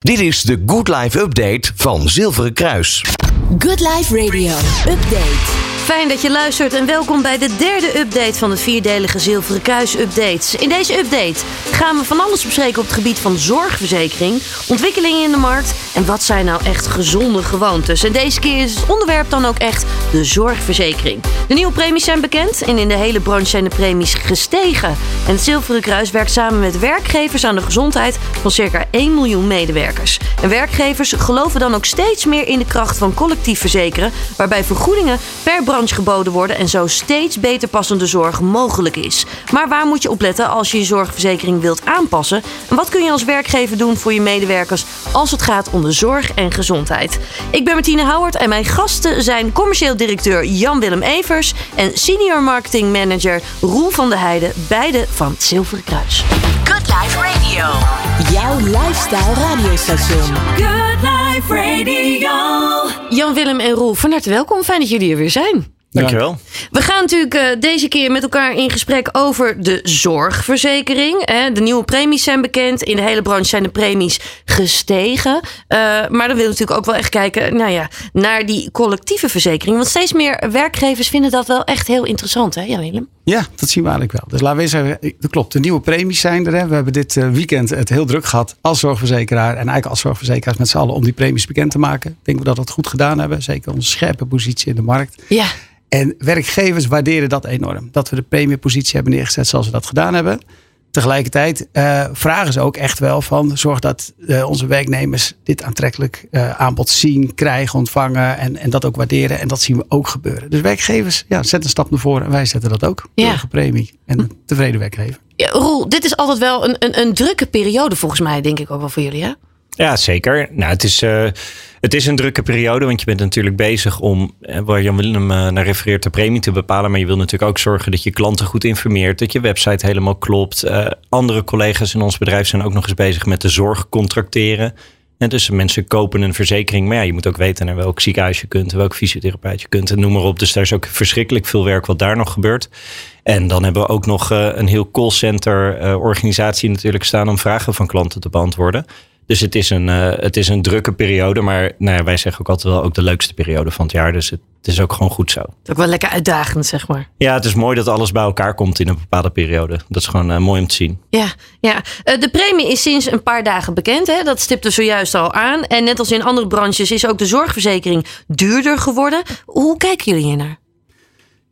Dit is de Good Life Update van Zilveren Kruis. Good Life Radio Update. Fijn dat je luistert en welkom bij de derde update van het vierdelige Zilveren Kruis Updates. In deze update gaan we van alles bespreken op het gebied van zorgverzekering, ontwikkelingen in de markt en wat zijn nou echt gezonde gewoontes. En deze keer is het onderwerp dan ook echt de zorgverzekering. De nieuwe premies zijn bekend en in de hele branche zijn de premies gestegen. En het Zilveren Kruis werkt samen met werkgevers aan de gezondheid van circa 1 miljoen medewerkers. En werkgevers geloven dan ook steeds meer in de kracht van collectief verzekeren, waarbij vergoedingen per branche geboden worden en zo steeds beter passende zorg mogelijk is. Maar waar moet je op letten als je je zorgverzekering wilt aanpassen? En wat kun je als werkgever doen voor je medewerkers als het gaat om de zorg en gezondheid? Ik ben Martine Howard en mijn gasten zijn commercieel directeur Jan-Willem Evers en senior marketing manager Roel van der Heijden, beide van het Zilveren Kruis. Good Life Radio. Jouw lifestyle radiostation. Good Life Radio. Jan-Willem en Roel, van harte welkom. Fijn dat jullie er weer zijn. Dankjewel. We gaan natuurlijk uh, deze keer met elkaar in gesprek over de zorgverzekering. Hè. De nieuwe premies zijn bekend. In de hele branche zijn de premies gestegen. Uh, maar dan willen we natuurlijk ook wel echt kijken nou ja, naar die collectieve verzekering. Want steeds meer werkgevers vinden dat wel echt heel interessant, hè, Jan Willem? Ja, dat zien we eigenlijk wel. Dus laten we zeggen, dat klopt. De nieuwe premies zijn er. Hè. We hebben dit uh, weekend het heel druk gehad als zorgverzekeraar. En eigenlijk als zorgverzekeraars met z'n allen om die premies bekend te maken. Ik denk we dat we dat goed gedaan hebben. Zeker onze scherpe positie in de markt. Ja. En werkgevers waarderen dat enorm. Dat we de premiepositie hebben neergezet zoals we dat gedaan hebben. Tegelijkertijd uh, vragen ze ook echt wel van zorg dat uh, onze werknemers dit aantrekkelijk uh, aanbod zien, krijgen, ontvangen en, en dat ook waarderen. En dat zien we ook gebeuren. Dus werkgevers ja, zetten een stap naar voren en wij zetten dat ook. Ja. premie en een tevreden werkgever. Ja, Roel, dit is altijd wel een, een, een drukke periode volgens mij, denk ik ook wel voor jullie hè? Ja, zeker. Nou, het is, uh, het is een drukke periode, want je bent natuurlijk bezig om, waar Jan Willem uh, naar refereert, de premie te bepalen. Maar je wil natuurlijk ook zorgen dat je klanten goed informeert, dat je website helemaal klopt. Andere collega's in ons bedrijf zijn ook nog eens bezig met de zorg contracteren. En dus mensen kopen een verzekering, maar ja, je moet ook weten naar welk ziekenhuis je kunt, welk fysiotherapeut je kunt en noem maar op. Dus daar is ook verschrikkelijk veel werk wat daar nog gebeurt. En dan hebben we ook nog een heel callcenter organisatie natuurlijk staan om vragen van klanten te beantwoorden. Dus het is een, uh, het is een drukke periode. Maar nou ja, wij zeggen ook altijd wel ook de leukste periode van het jaar. Dus het, het is ook gewoon goed zo. Ook wel lekker uitdagend, zeg maar. Ja, het is mooi dat alles bij elkaar komt in een bepaalde periode. Dat is gewoon uh, mooi om te zien. Ja, ja. Uh, de premie is sinds een paar dagen bekend. Hè? Dat stipte zojuist al aan. En net als in andere branches is ook de zorgverzekering duurder geworden. Hoe kijken jullie hier naar?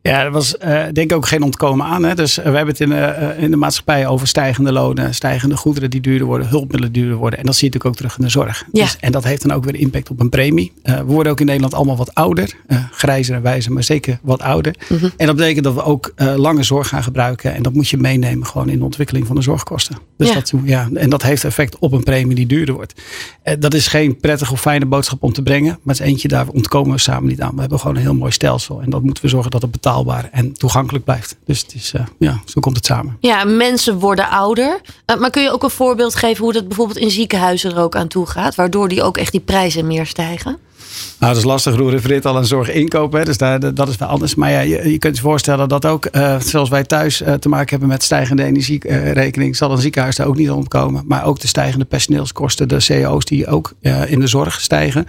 Ja, er was uh, denk ik ook geen ontkomen aan. Hè? Dus uh, we hebben het in, uh, in de maatschappij over stijgende lonen, stijgende goederen die duurder worden, hulpmiddelen duurder worden. En dat zie je natuurlijk ook terug in de zorg. Ja. Dus, en dat heeft dan ook weer impact op een premie. we worden ook in Nederland allemaal wat ouder. grijzer en wijzer, maar zeker wat ouder. Mm -hmm. En dat betekent dat we ook lange zorg gaan gebruiken. En dat moet je meenemen gewoon in de ontwikkeling van de zorgkosten. Dus ja. Dat, ja, en dat heeft effect op een premie die duurder wordt. dat is geen prettige of fijne boodschap om te brengen. Maar het is eentje, daar ontkomen we samen niet aan. We hebben gewoon een heel mooi stelsel. En dat moeten we zorgen dat het betaalbaar en toegankelijk blijft. Dus het is, uh, ja, zo komt het samen. Ja, mensen worden ouder. Uh, maar kun je ook een voorbeeld geven hoe dat bijvoorbeeld in ziekenhuizen er ook aan toe gaat? Waardoor die ook echt die prijzen meer stijgen? Nou, dat is lastig. Roel refereert al aan zorginkoop. Hè, dus daar, dat is wel anders. Maar ja, je, je kunt je voorstellen dat ook, uh, zoals wij thuis uh, te maken hebben met stijgende energierekening, zal een ziekenhuis daar ook niet ontkomen. Maar ook de stijgende personeelskosten, de CO's die ook uh, in de zorg stijgen.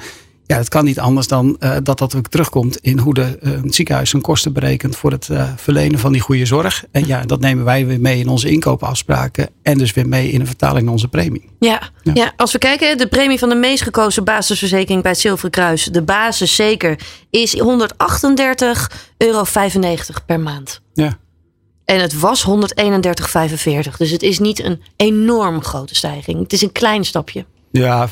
Ja, het kan niet anders dan uh, dat dat ook terugkomt in hoe de uh, ziekenhuis zijn kosten berekent voor het uh, verlenen van die goede zorg. En ja, dat nemen wij weer mee in onze inkoopafspraken en dus weer mee in een vertaling naar onze premie. Ja, ja. ja als we kijken, de premie van de meest gekozen basisverzekering bij het Zilveren Kruis, de basis zeker, is 138,95 euro per maand. Ja. En het was 131,45. Dus het is niet een enorm grote stijging. Het is een klein stapje. Ja,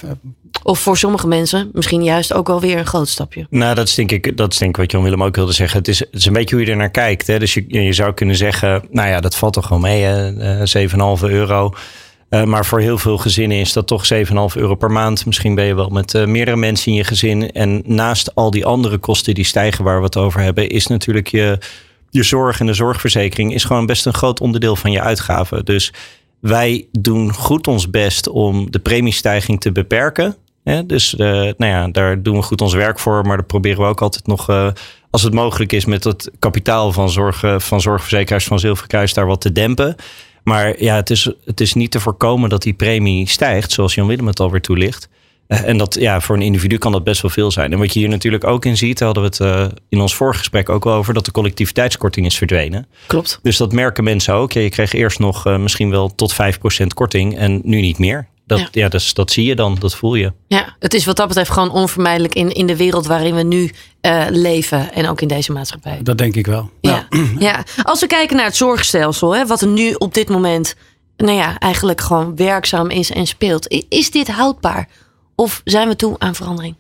of voor sommige mensen misschien juist ook wel weer een groot stapje. Nou, dat is denk ik, dat denk ik wat Jan Willem ook wilde zeggen. Het is, een beetje hoe je er naar kijkt. Hè? Dus je, je zou kunnen zeggen, nou ja, dat valt toch wel mee, uh, 7,5 euro. Uh, maar voor heel veel gezinnen is dat toch 7,5 euro per maand. Misschien ben je wel met uh, meerdere mensen in je gezin. En naast al die andere kosten die stijgen waar we het over hebben, is natuurlijk je, je zorg en de zorgverzekering is gewoon best een groot onderdeel van je uitgaven. Dus wij doen goed ons best om de premiestijging te beperken. Dus uh, nou ja, daar doen we goed ons werk voor. Maar dat proberen we ook altijd nog, uh, als het mogelijk is, met het kapitaal van, zorg, van zorgverzekeraars van Zilverkruis daar wat te dempen. Maar ja, het is, het is niet te voorkomen dat die premie stijgt, zoals Jan Willem het alweer toelicht. Eh, en dat, ja, voor een individu kan dat best wel veel zijn. En wat je hier natuurlijk ook in ziet, hadden we het uh, in ons vorige gesprek ook wel over, dat de collectiviteitskorting is verdwenen. Klopt. Dus dat merken mensen ook. Ja, je kreeg eerst nog uh, misschien wel tot 5% korting en nu niet meer. Dat, ja. ja dus, dat zie je dan, dat voel je. Ja, het is wat dat betreft gewoon onvermijdelijk in, in de wereld waarin we nu uh, leven. En ook in deze maatschappij. Dat denk ik wel. Ja, ja. ja. Als we kijken naar het zorgstelsel, hè, wat er nu op dit moment nou ja, eigenlijk gewoon werkzaam is en speelt. Is dit houdbaar? Of zijn we toe aan verandering?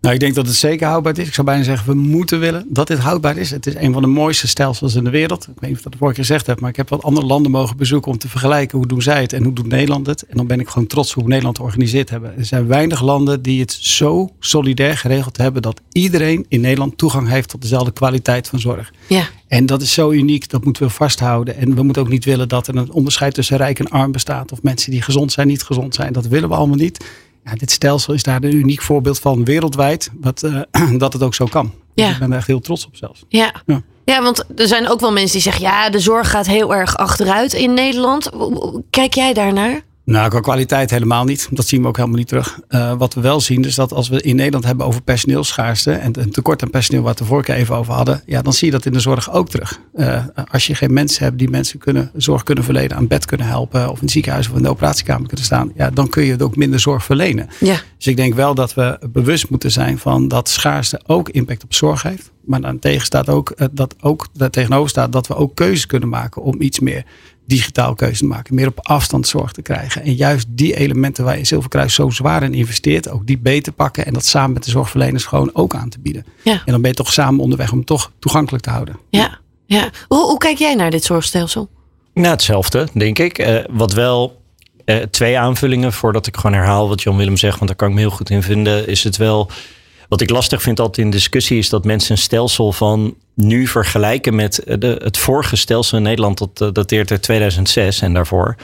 Nou, ik denk dat het zeker houdbaar is. Ik zou bijna zeggen, we moeten willen dat dit houdbaar is. Het is een van de mooiste stelsels in de wereld. Ik weet niet of ik dat vorige keer gezegd heb, maar ik heb wat andere landen mogen bezoeken om te vergelijken hoe doen zij het en hoe doet Nederland het. En dan ben ik gewoon trots hoe Nederland het georganiseerd hebben. Er zijn weinig landen die het zo solidair geregeld hebben dat iedereen in Nederland toegang heeft tot dezelfde kwaliteit van zorg. Ja. En dat is zo uniek, dat moeten we vasthouden. En we moeten ook niet willen dat er een onderscheid tussen rijk en arm bestaat. Of mensen die gezond zijn, niet gezond zijn. Dat willen we allemaal niet. Ja, dit stelsel is daar een uniek voorbeeld van wereldwijd. Wat, uh, dat het ook zo kan. Dus ik ben er echt heel trots op zelfs. Ja. ja. Ja, want er zijn ook wel mensen die zeggen: ja, de zorg gaat heel erg achteruit in Nederland. Kijk jij daarnaar? Nou, qua kwaliteit helemaal niet. Dat zien we ook helemaal niet terug. Uh, wat we wel zien is dat als we in Nederland hebben over personeelschaarste en een tekort aan personeel, wat we vorige keer even over hadden, ja, dan zie je dat in de zorg ook terug. Uh, als je geen mensen hebt die mensen kunnen, zorg kunnen verlenen, aan bed kunnen helpen, of in het ziekenhuis of in de operatiekamer kunnen staan, ja, dan kun je ook minder zorg verlenen. Ja. Dus ik denk wel dat we bewust moeten zijn van dat schaarste ook impact op zorg heeft. Maar dan tegen staat ook, uh, dat ook daar tegenover staat dat we ook keuzes kunnen maken om iets meer digitaal keuze te maken, meer op afstand zorg te krijgen. En juist die elementen waar je Zilverkruis zo zwaar in investeert, ook die beter pakken en dat samen met de zorgverleners gewoon ook aan te bieden. Ja. En dan ben je toch samen onderweg om het toch toegankelijk te houden. Ja, ja. Hoe, hoe kijk jij naar dit zorgstelsel? Nou, hetzelfde, denk ik. Uh, wat wel uh, twee aanvullingen voordat ik gewoon herhaal wat Jan Willem zegt, want daar kan ik me heel goed in vinden, is het wel. Wat ik lastig vind altijd in discussie is dat mensen een stelsel van nu vergelijken met de, het vorige stelsel in Nederland. Dat dateert uit 2006 en daarvoor.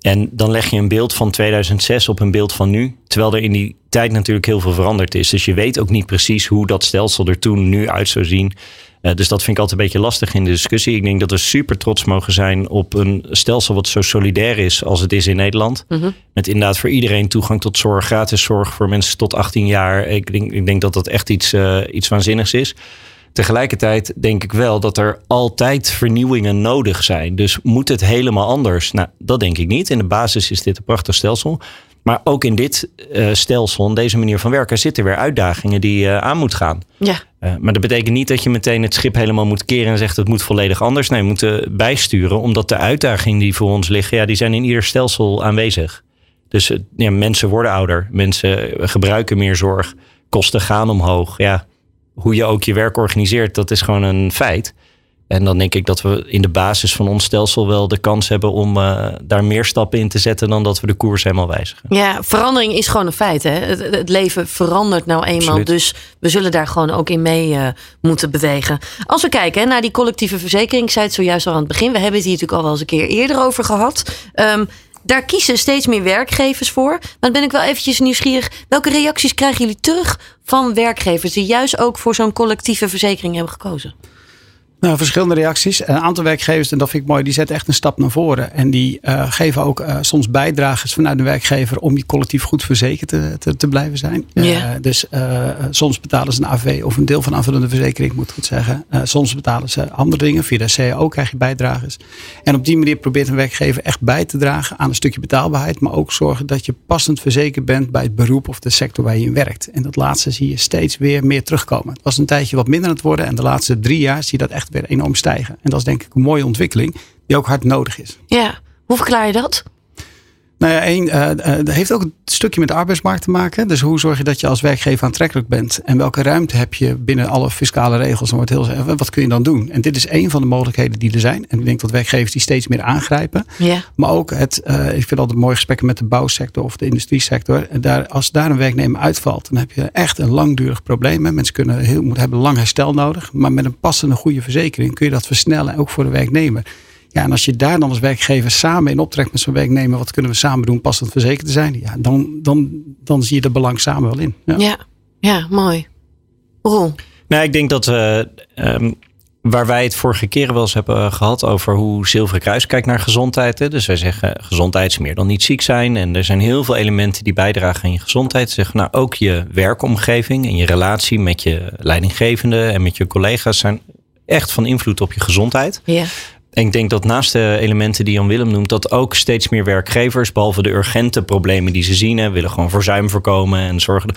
En dan leg je een beeld van 2006 op een beeld van nu. Terwijl er in die tijd natuurlijk heel veel veranderd is. Dus je weet ook niet precies hoe dat stelsel er toen nu uit zou zien. Uh, dus dat vind ik altijd een beetje lastig in de discussie. Ik denk dat we super trots mogen zijn op een stelsel wat zo solidair is als het is in Nederland. Mm -hmm. Met inderdaad voor iedereen toegang tot zorg, gratis zorg voor mensen tot 18 jaar. Ik denk, ik denk dat dat echt iets, uh, iets waanzinnigs is. Tegelijkertijd denk ik wel dat er altijd vernieuwingen nodig zijn. Dus moet het helemaal anders? Nou, dat denk ik niet. In de basis is dit een prachtig stelsel. Maar ook in dit uh, stelsel, in deze manier van werken, zitten weer uitdagingen die je uh, aan moet gaan. Ja. Uh, maar dat betekent niet dat je meteen het schip helemaal moet keren en zegt het moet volledig anders. Nee, we moeten bijsturen, omdat de uitdagingen die voor ons liggen, ja, die zijn in ieder stelsel aanwezig. Dus ja, mensen worden ouder, mensen gebruiken meer zorg, kosten gaan omhoog. Ja, hoe je ook je werk organiseert, dat is gewoon een feit. En dan denk ik dat we in de basis van ons stelsel wel de kans hebben om uh, daar meer stappen in te zetten dan dat we de koers helemaal wijzigen. Ja, verandering is gewoon een feit. Hè? Het, het leven verandert nou eenmaal. Absoluut. Dus we zullen daar gewoon ook in mee uh, moeten bewegen. Als we kijken hè, naar die collectieve verzekering, ik zei het zojuist al aan het begin. We hebben het hier natuurlijk al wel eens een keer eerder over gehad. Um, daar kiezen steeds meer werkgevers voor. Maar dan ben ik wel eventjes nieuwsgierig. Welke reacties krijgen jullie terug van werkgevers die juist ook voor zo'n collectieve verzekering hebben gekozen? Nou, verschillende reacties. Een aantal werkgevers, en dat vind ik mooi, die zetten echt een stap naar voren. En die uh, geven ook uh, soms bijdrages vanuit de werkgever om je collectief goed verzekerd te, te, te blijven zijn. Uh, dus soms betalen ze een AV of een deel van aanvullende verzekering, moet ik goed zeggen. soms betalen ze andere dingen. Via de CAO krijg je bijdrages. En op die manier probeert een werkgever echt bij te dragen aan een stukje betaalbaarheid. Maar ook zorgen dat je passend verzekerd bent bij het beroep of de sector waar je in werkt. En dat laatste zie je steeds weer meer terugkomen. Het was een tijdje wat minder aan het worden. En de laatste drie jaar zie je dat echt weer enorm stijgen. En dat is denk ik een mooie ontwikkeling die ook hard nodig is. Ja, hoe verklaar je dat? Nou ja, één, uh, uh, dat heeft ook een stukje met de arbeidsmarkt te maken. Dus hoe zorg je dat je als werkgever aantrekkelijk bent? En welke ruimte heb je binnen alle fiscale regels? Dan wordt heel, wat kun je dan doen? En dit is één van de mogelijkheden die er zijn. En ik denk dat werkgevers die steeds meer aangrijpen. Ja. Maar ook het, uh, ik vind altijd mooie gesprekken met de bouwsector of de industriesector. Daar, als daar een werknemer uitvalt, dan heb je echt een langdurig probleem. Mensen kunnen heel, hebben lang herstel nodig. Maar met een passende goede verzekering kun je dat versnellen, ook voor de werknemer. Ja, en als je daar dan als werkgever samen in optrekt met zo'n werknemer, wat kunnen we samen doen, passend verzekerd te zijn, ja, dan, dan, dan zie je de belang samen wel in. Ja, ja, ja mooi. Roel. Nou, ik denk dat we. Um, waar wij het vorige keer wel eens hebben gehad over hoe Zilveren Kruis kijkt naar gezondheid. Hè. Dus wij zeggen gezondheid is meer dan niet ziek zijn. En er zijn heel veel elementen die bijdragen aan je gezondheid. Zeggen nou ook je werkomgeving en je relatie met je leidinggevende en met je collega's zijn echt van invloed op je gezondheid. Ja. En ik denk dat naast de elementen die Jan Willem noemt, dat ook steeds meer werkgevers, behalve de urgente problemen die ze zien, willen gewoon verzuim voorkomen en zorgen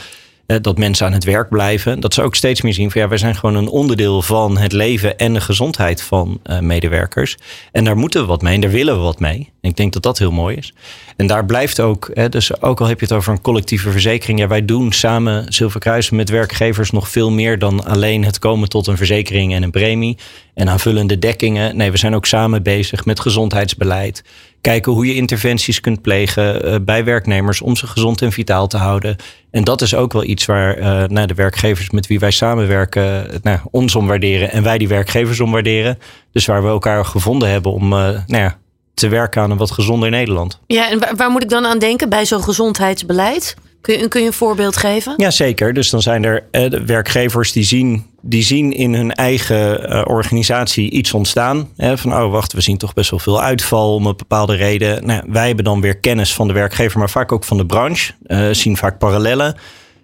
dat mensen aan het werk blijven. Dat ze ook steeds meer zien van ja, wij zijn gewoon een onderdeel van het leven en de gezondheid van uh, medewerkers. En daar moeten we wat mee en daar willen we wat mee. En ik denk dat dat heel mooi is. En daar blijft ook, hè, dus ook al heb je het over een collectieve verzekering. Ja, wij doen samen Zilverkruis met werkgevers nog veel meer dan alleen het komen tot een verzekering en een premie. En aanvullende dekkingen. Nee, we zijn ook samen bezig met gezondheidsbeleid. Kijken hoe je interventies kunt plegen uh, bij werknemers om ze gezond en vitaal te houden. En dat is ook wel iets waar uh, nou, de werkgevers met wie wij samenwerken nou, ons om waarderen en wij die werkgevers om waarderen. Dus waar we elkaar gevonden hebben om nou ja, te werken aan een wat gezonder Nederland. Ja, en waar moet ik dan aan denken bij zo'n gezondheidsbeleid? Kun je, kun je een voorbeeld geven? Ja, zeker. Dus dan zijn er uh, werkgevers die zien, die zien in hun eigen uh, organisatie iets ontstaan. Hè, van, oh wacht, we zien toch best wel veel uitval om een bepaalde reden. Nou, wij hebben dan weer kennis van de werkgever, maar vaak ook van de branche. Uh, zien vaak parallellen.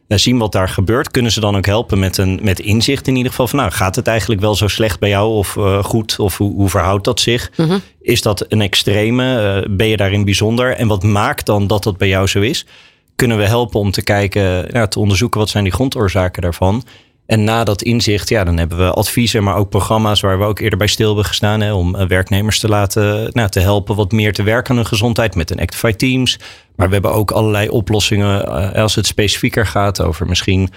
zien wat daar gebeurt. Kunnen ze dan ook helpen met, een, met inzicht in ieder geval. Van, nou, gaat het eigenlijk wel zo slecht bij jou of goed? Of hoe, hoe verhoudt dat zich? Mm -hmm. Is dat een extreme? ben je daarin bijzonder? En wat maakt dan dat dat bij jou zo is? Kunnen we helpen om te kijken, ja, te onderzoeken wat zijn die grondoorzaken daarvan. En na dat inzicht, ja, dan hebben we adviezen, maar ook programma's waar we ook eerder bij stil hebben gestaan. Hè, om werknemers te laten nou, te helpen wat meer te werken aan hun gezondheid met een Actify Teams. Maar we hebben ook allerlei oplossingen als het specifieker gaat over misschien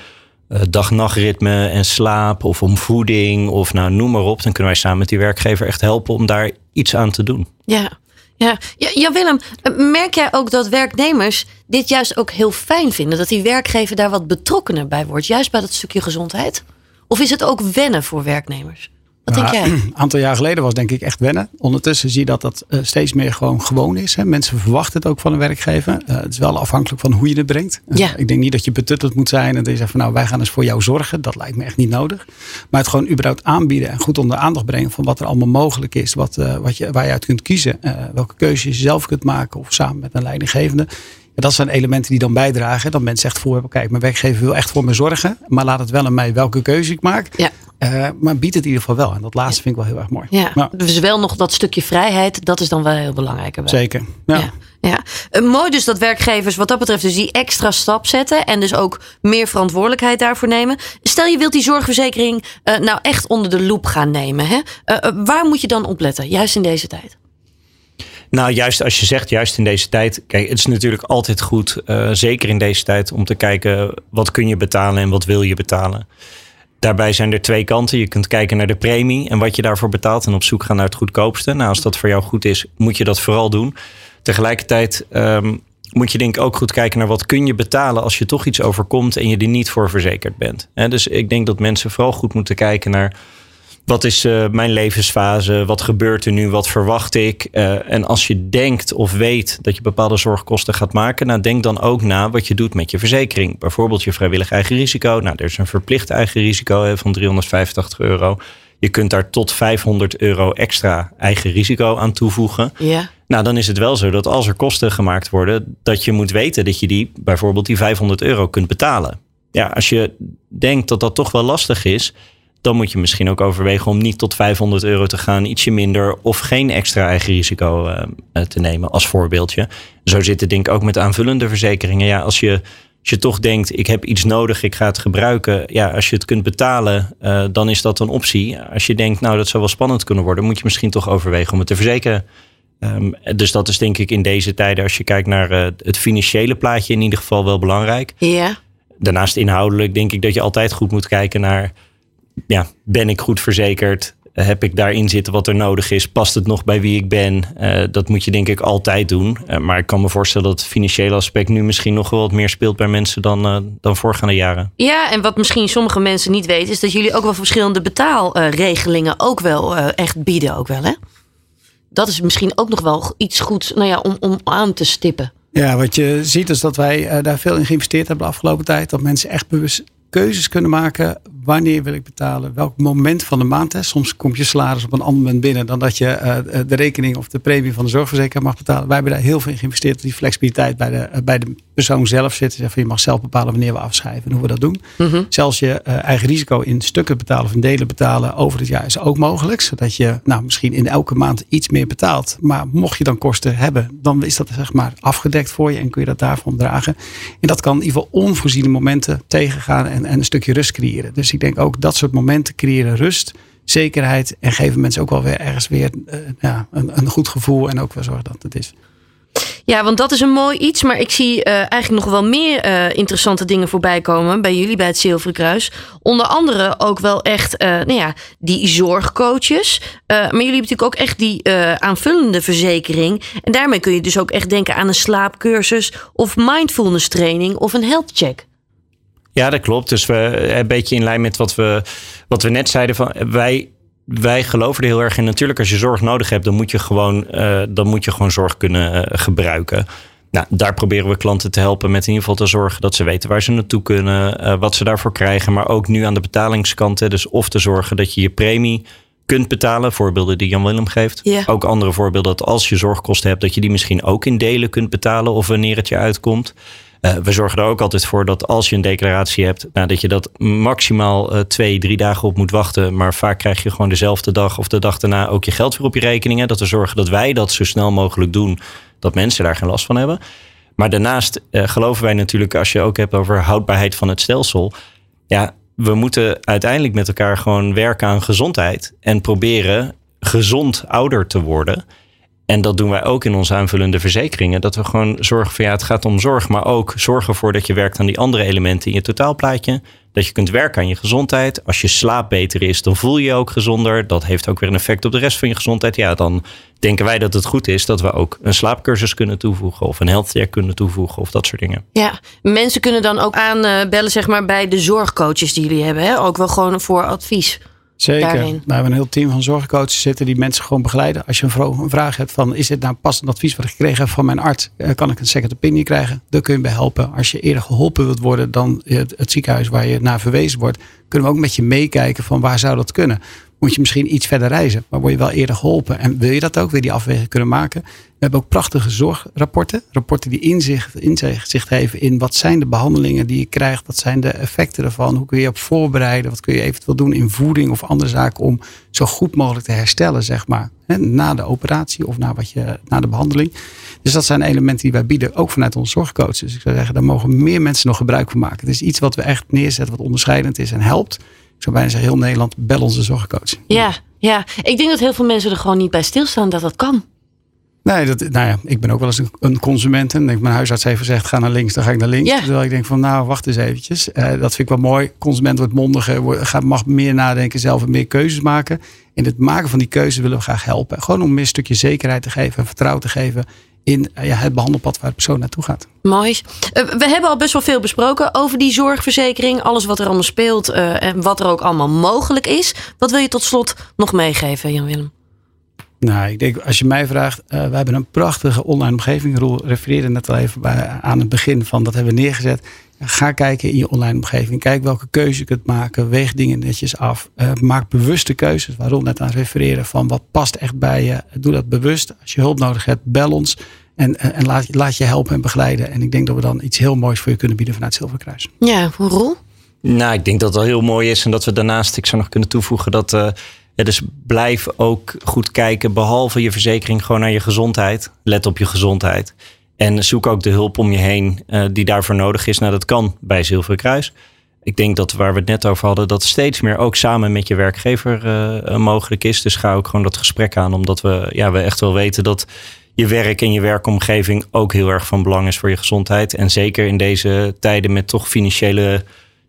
uh, dag-nachtritme en slaap of om voeding of nou noem maar op. Dan kunnen wij samen met die werkgever echt helpen om daar iets aan te doen. Ja, ja, ja, Willem, merk jij ook dat werknemers dit juist ook heel fijn vinden? Dat die werkgever daar wat betrokkener bij wordt, juist bij dat stukje gezondheid? Of is het ook wennen voor werknemers? Wat denk jij? Een aantal jaar geleden was denk ik echt wennen. Ondertussen zie je dat dat uh, steeds meer gewoon gewoon is. Hè. Mensen verwachten het ook van een werkgever. Uh, het is wel afhankelijk van hoe je het brengt. Uh, ja. Ik denk niet dat je betutteld moet zijn en dat je zegt van nou wij gaan eens voor jou zorgen. Dat lijkt me echt niet nodig. Maar het gewoon überhaupt aanbieden en goed onder aandacht brengen van wat er allemaal mogelijk is. Wat, wat je, waar je uit kunt kiezen. welke keuze je zelf kunt maken of samen met een leidinggevende. Dat zijn elementen die dan bijdragen. Dat mensen echt voor hebben. Kijk, mijn werkgever wil echt voor me zorgen. Maar laat het wel aan mij welke keuze ik maak. Ja. Uh, maar biedt het in ieder geval wel. En dat laatste vind ik wel heel erg mooi. Ja, dus wel nog dat stukje vrijheid. Dat is dan wel heel belangrijk. Erbij. Zeker. Ja. ja. ja. Uh, mooi dus dat werkgevers wat dat betreft dus die extra stap zetten. En dus ook meer verantwoordelijkheid daarvoor nemen. Stel je wilt die zorgverzekering uh, nou echt onder de loep gaan nemen. Hè? waar moet je dan op letten? Juist in deze tijd. Nou, juist als je zegt, juist in deze tijd. Kijk, het is natuurlijk altijd goed, uh, zeker in deze tijd, om te kijken wat kun je betalen en wat wil je betalen. Daarbij zijn er twee kanten. Je kunt kijken naar de premie en wat je daarvoor betaalt en op zoek gaan naar het goedkoopste. Nou, als dat voor jou goed is, moet je dat vooral doen. Tegelijkertijd um, moet je denk ik ook goed kijken naar wat kun je betalen als je toch iets overkomt en je er niet voor verzekerd bent. Dus ik denk dat mensen vooral goed moeten kijken naar wat is uh, mijn levensfase? Wat gebeurt er nu? Wat verwacht ik? Uh, en als je denkt of weet dat je bepaalde zorgkosten gaat maken, nou denk dan ook na wat je doet met je verzekering. Bijvoorbeeld je vrijwillig eigen risico. Nou, er is een verplicht eigen risico hè, van 385 euro. Je kunt daar tot 500 euro extra eigen risico aan toevoegen. Ja. Nou, dan is het wel zo dat als er kosten gemaakt worden, dat je moet weten dat je die bijvoorbeeld die 500 euro kunt betalen. Ja, als je denkt dat dat toch wel lastig is, dan moet je misschien ook overwegen om niet tot 500 euro te gaan, ietsje minder of geen extra eigen risico uh, te nemen als voorbeeldje. Zo zit het denk ik ook met aanvullende verzekeringen. Ja, als je, als je toch denkt, ik heb iets nodig, ik ga het gebruiken. Ja, als je het kunt betalen, uh, dan is dat een optie. Als je denkt, nou dat zou wel spannend kunnen worden, moet je misschien toch overwegen om het te verzekeren. Um, dus dat is denk ik in deze tijden, als je kijkt naar uh, het financiële plaatje, in ieder geval wel belangrijk. Ja. Daarnaast inhoudelijk denk ik dat je altijd goed moet kijken naar ja, ben ik goed verzekerd? Heb ik daarin zitten wat er nodig is? Past het nog bij wie ik ben? Uh, dat moet je denk ik altijd doen. Uh, maar ik kan me voorstellen dat het financiële aspect nu misschien nog wel wat meer speelt bij mensen dan, uh, dan voorgaande jaren. Ja, en wat misschien sommige mensen niet weten, is dat jullie ook wel verschillende betaalregelingen ook wel echt bieden. Ook wel, hè? Dat is misschien ook nog wel iets goeds nou ja, om, om aan te stippen. Ja, wat je ziet is dat wij daar veel in geïnvesteerd hebben de afgelopen tijd. Dat mensen echt bewust keuzes kunnen maken wanneer wil ik betalen, welk moment van de maand. Hè. Soms komt je salaris op een ander moment binnen dan dat je uh, de rekening of de premie van de zorgverzekeraar mag betalen. Wij hebben daar heel veel in geïnvesteerd. Die flexibiliteit bij de, uh, bij de persoon zelf zit. Zeg je mag zelf bepalen wanneer we afschrijven en hoe we dat doen. Mm -hmm. Zelfs je uh, eigen risico in stukken betalen of in delen betalen over het jaar is ook mogelijk. Zodat je nou, misschien in elke maand iets meer betaalt. Maar mocht je dan kosten hebben, dan is dat zeg maar afgedekt voor je en kun je dat daarvan dragen. En dat kan in ieder geval onvoorziene momenten tegengaan en, en een stukje rust creëren. Dus ik denk ook dat soort momenten creëren rust, zekerheid en geven mensen ook wel weer ergens weer uh, ja, een, een goed gevoel en ook wel zorgen dat het is. Ja, want dat is een mooi iets. Maar ik zie uh, eigenlijk nog wel meer uh, interessante dingen voorbij komen bij jullie bij het Zilveren Kruis. Onder andere ook wel echt nou ja, die zorgcoaches. maar jullie hebben natuurlijk ook echt die aanvullende verzekering. En daarmee kun je dus ook echt denken aan een slaapcursus of mindfulness training of een health check. Ja, dat klopt. Dus we een beetje in lijn met wat we, wat we net zeiden. Van, wij wij geloven er heel erg in. Natuurlijk, als je zorg nodig hebt, dan moet je gewoon, uh, dan moet je gewoon zorg kunnen uh, gebruiken. Nou, daar proberen we klanten te helpen met in ieder geval te zorgen dat ze weten waar ze naartoe kunnen, uh, wat ze daarvoor krijgen. Maar ook nu aan de betalingskant. Hè, dus of te zorgen dat je je premie kunt betalen. Voorbeelden die Jan Willem geeft. Ja. Ook andere voorbeelden dat als je zorgkosten hebt, dat je die misschien ook in delen kunt betalen of wanneer het je uitkomt. Uh, we zorgen er ook altijd voor dat als je een declaratie hebt, nou, dat je dat maximaal uh, twee, drie dagen op moet wachten. Maar vaak krijg je gewoon dezelfde dag of de dag daarna ook je geld weer op je rekeningen. Dat we zorgen dat wij dat zo snel mogelijk doen, dat mensen daar geen last van hebben. Maar daarnaast uh, geloven wij natuurlijk, als je ook hebt over houdbaarheid van het stelsel. Ja, we moeten uiteindelijk met elkaar gewoon werken aan gezondheid en proberen gezond ouder te worden. En dat doen wij ook in onze aanvullende verzekeringen. Dat we gewoon zorgen voor ja, het gaat om zorg, maar ook zorgen ervoor dat je werkt aan die andere elementen in je totaalplaatje. Dat je kunt werken aan je gezondheid. Als je slaap beter is, dan voel je je ook gezonder. Dat heeft ook weer een effect op de rest van je gezondheid. Ja, dan denken wij dat het goed is dat we ook een slaapcursus kunnen toevoegen. Of een healthcare kunnen toevoegen of dat soort dingen. Ja, mensen kunnen dan ook aanbellen zeg maar, bij de zorgcoaches die jullie hebben. Hè? Ook wel gewoon voor advies. Zeker. Daarin. We hebben een heel team van zorgcoaches zitten die mensen gewoon begeleiden. Als je een vraag hebt van is dit nou passend advies wat ik gekregen heb van mijn arts? Kan ik een second opinion krijgen? Daar kun je bij helpen. Als je eerder geholpen wilt worden dan het, het ziekenhuis waar je naar verwezen wordt, kunnen we ook met je meekijken van waar zou dat kunnen? Moet je misschien iets verder reizen, maar word je wel eerder geholpen? En wil je dat ook weer die afweging kunnen maken? We hebben ook prachtige zorgrapporten. Rapporten die inzicht, inzicht geven in wat zijn de behandelingen die je krijgt. Wat zijn de effecten ervan? Hoe kun je je op voorbereiden? Wat kun je eventueel doen in voeding of andere zaken om zo goed mogelijk te herstellen, zeg maar. Na de operatie of na, wat je, na de behandeling. Dus dat zijn elementen die wij bieden, ook vanuit onze zorgcoaches. Dus ik zou zeggen, daar mogen meer mensen nog gebruik van maken. Het is iets wat we echt neerzetten, wat onderscheidend is en helpt. Ik zou bijna zeggen, heel Nederland, bel onze zorgcoach. Ja, ja, ik denk dat heel veel mensen er gewoon niet bij stilstaan dat dat kan. Nee, dat, nou ja, ik ben ook wel eens een, een consument. En denk, mijn huisarts heeft gezegd, ga naar links, dan ga ik naar links. Ja. Terwijl ik denk van, nou, wacht eens eventjes. Uh, dat vind ik wel mooi. Consument wordt mondiger, wordt, gaat, mag meer nadenken, zelf en meer keuzes maken. In het maken van die keuzes willen we graag helpen. Gewoon om een stukje zekerheid te geven en vertrouwen te geven in ja, het behandelpad waar de persoon naartoe gaat. Mooi. Uh, we hebben al best wel veel besproken over die zorgverzekering. Alles wat er allemaal speelt uh, en wat er ook allemaal mogelijk is. Wat wil je tot slot nog meegeven, Jan-Willem? Nou, ik denk, als je mij vraagt, uh, we hebben een prachtige online omgeving. Roel refereerde net al even bij, aan het begin van dat hebben we neergezet. Ga kijken in je online omgeving. Kijk welke keuze je kunt maken. Weeg dingen netjes af. Uh, maak bewuste keuzes. Waar Roel net aan refereerde van wat past echt bij je. Doe dat bewust. Als je hulp nodig hebt, bel ons. En, en, en laat, laat, je helpen en begeleiden. En ik denk dat we dan iets heel moois voor je kunnen bieden vanuit Zilverkruis. Ja, Roel? Nou, ik denk dat wel heel mooi is. En dat we daarnaast, ik zou nog kunnen toevoegen dat... Uh, ja, dus blijf ook goed kijken, behalve je verzekering, gewoon naar je gezondheid. Let op je gezondheid. En zoek ook de hulp om je heen uh, die daarvoor nodig is. Nou, dat kan bij Zilveren Kruis. Ik denk dat waar we het net over hadden, dat steeds meer ook samen met je werkgever uh, mogelijk is. Dus ga ook gewoon dat gesprek aan, omdat we, ja, we echt wel weten dat je werk en je werkomgeving ook heel erg van belang is voor je gezondheid. En zeker in deze tijden met toch financiële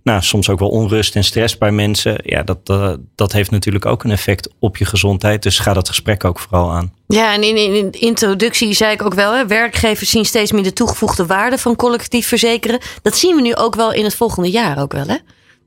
nou, soms ook wel onrust en stress bij mensen. Ja, dat, uh, dat heeft natuurlijk ook een effect op je gezondheid. Dus ga dat gesprek ook vooral aan. Ja, en in, in, in de introductie zei ik ook wel, hè, werkgevers zien steeds meer de toegevoegde waarde van collectief verzekeren. Dat zien we nu ook wel in het volgende jaar ook wel, hè?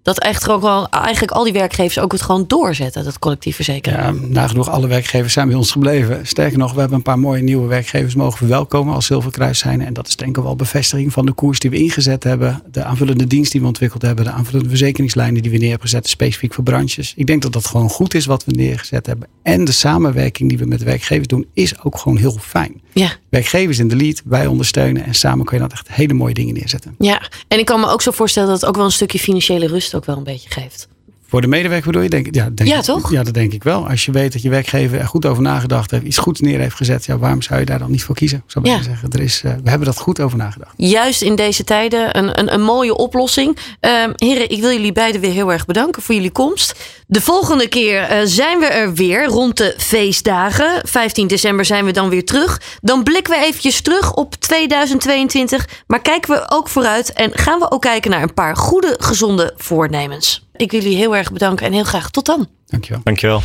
Dat echt ook wel, eigenlijk al die werkgevers ook het gewoon doorzetten, dat collectief verzekeren. Ja, nagenoeg alle werkgevers zijn bij ons gebleven. Sterker nog, we hebben een paar mooie nieuwe werkgevers mogen verwelkomen als Zilverkruis zijn. En dat is denk ik wel bevestiging van de koers die we ingezet hebben. De aanvullende dienst die we ontwikkeld hebben. De aanvullende verzekeringslijnen die we neer hebben gezet, specifiek voor branches. Ik denk dat dat gewoon goed is wat we neergezet hebben. En de samenwerking die we met werkgevers doen, is ook gewoon heel fijn. Ja. Werkgevers in de lead, wij ondersteunen. En samen kun je dat echt hele mooie dingen neerzetten. Ja, en ik kan me ook zo voorstellen dat het ook wel een stukje financiële rust ook wel een beetje geeft. Voor de medewerker bedoel je? Denk, ja, denk Ja, ik- toch? Ja, dat denk ik wel. Als je weet dat je werkgever er goed over nagedacht heeft, iets goeds neer heeft gezet, ja, waarom zou je daar dan niet voor kiezen? Zou Ja. zeggen, er is, eh, we hebben dat goed over nagedacht. Juist in deze tijden een, een, een mooie oplossing. Ehm, heren, ik wil jullie beiden weer heel erg bedanken voor jullie komst. De volgende keer eh, zijn we er weer rond de feestdagen. 15 december zijn we dan weer terug. Dan blikken we eventjes terug op 2022. Maar kijken we ook vooruit en gaan we ook kijken naar een paar goede, gezonde voornemens. Ik wil jullie heel erg bedanken en heel graag tot dan. Dankjewel. Dankjewel.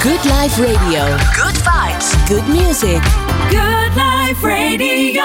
Good Life Radio. Good vibes. Good music. Good Life Radio.